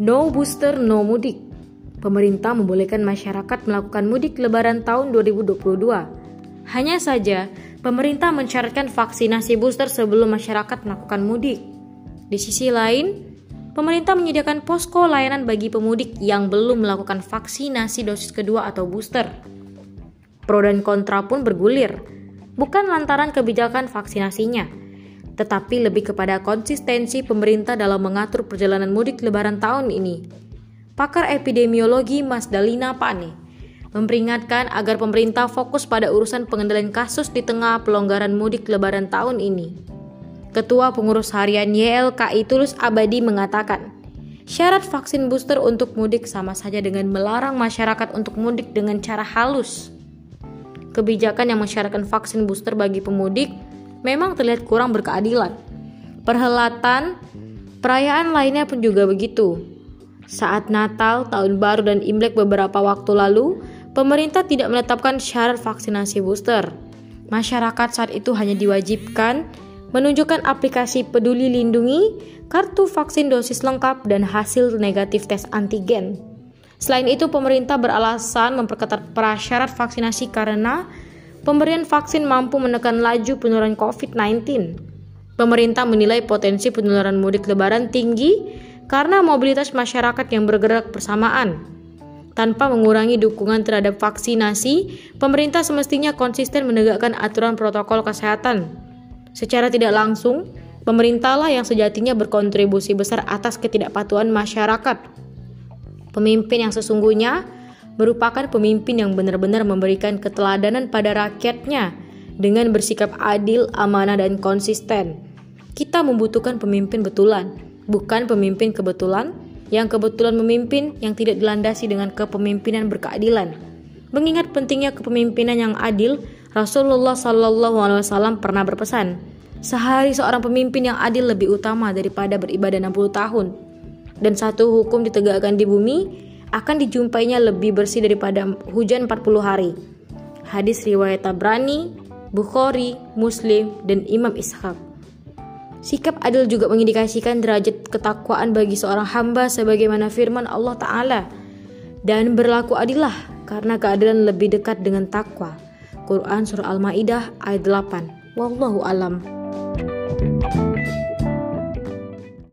No booster, no mudik. Pemerintah membolehkan masyarakat melakukan mudik lebaran tahun 2022. Hanya saja, pemerintah mensyaratkan vaksinasi booster sebelum masyarakat melakukan mudik. Di sisi lain, pemerintah menyediakan posko layanan bagi pemudik yang belum melakukan vaksinasi dosis kedua atau booster. Pro dan kontra pun bergulir, bukan lantaran kebijakan vaksinasinya, tetapi lebih kepada konsistensi pemerintah dalam mengatur perjalanan mudik lebaran tahun ini. Pakar epidemiologi Mas Dalina Pane memperingatkan agar pemerintah fokus pada urusan pengendalian kasus di tengah pelonggaran mudik lebaran tahun ini. Ketua Pengurus Harian YLKI Tulus Abadi mengatakan, syarat vaksin booster untuk mudik sama saja dengan melarang masyarakat untuk mudik dengan cara halus. Kebijakan yang mensyaratkan vaksin booster bagi pemudik memang terlihat kurang berkeadilan. Perhelatan, perayaan lainnya pun juga begitu. Saat Natal, Tahun Baru, dan Imlek beberapa waktu lalu, pemerintah tidak menetapkan syarat vaksinasi booster. Masyarakat saat itu hanya diwajibkan menunjukkan aplikasi Peduli Lindungi, kartu vaksin dosis lengkap, dan hasil negatif tes antigen. Selain itu, pemerintah beralasan memperketat prasyarat vaksinasi karena pemberian vaksin mampu menekan laju penularan COVID-19. Pemerintah menilai potensi penularan mudik lebaran tinggi karena mobilitas masyarakat yang bergerak bersamaan. Tanpa mengurangi dukungan terhadap vaksinasi, pemerintah semestinya konsisten menegakkan aturan protokol kesehatan. Secara tidak langsung, pemerintahlah yang sejatinya berkontribusi besar atas ketidakpatuhan masyarakat. Pemimpin yang sesungguhnya merupakan pemimpin yang benar-benar memberikan keteladanan pada rakyatnya dengan bersikap adil, amanah, dan konsisten. Kita membutuhkan pemimpin betulan, bukan pemimpin kebetulan yang kebetulan memimpin yang tidak dilandasi dengan kepemimpinan berkeadilan. Mengingat pentingnya kepemimpinan yang adil, Rasulullah Shallallahu Alaihi Wasallam pernah berpesan, sehari seorang pemimpin yang adil lebih utama daripada beribadah 60 tahun. Dan satu hukum ditegakkan di bumi akan dijumpainya lebih bersih daripada hujan 40 hari. Hadis riwayat Tabrani, Bukhari, Muslim, dan Imam Ishaq. Sikap adil juga mengindikasikan derajat ketakwaan bagi seorang hamba sebagaimana firman Allah Ta'ala. Dan berlaku adillah karena keadilan lebih dekat dengan takwa. Quran Surah Al-Ma'idah ayat 8. Wallahu alam. thank you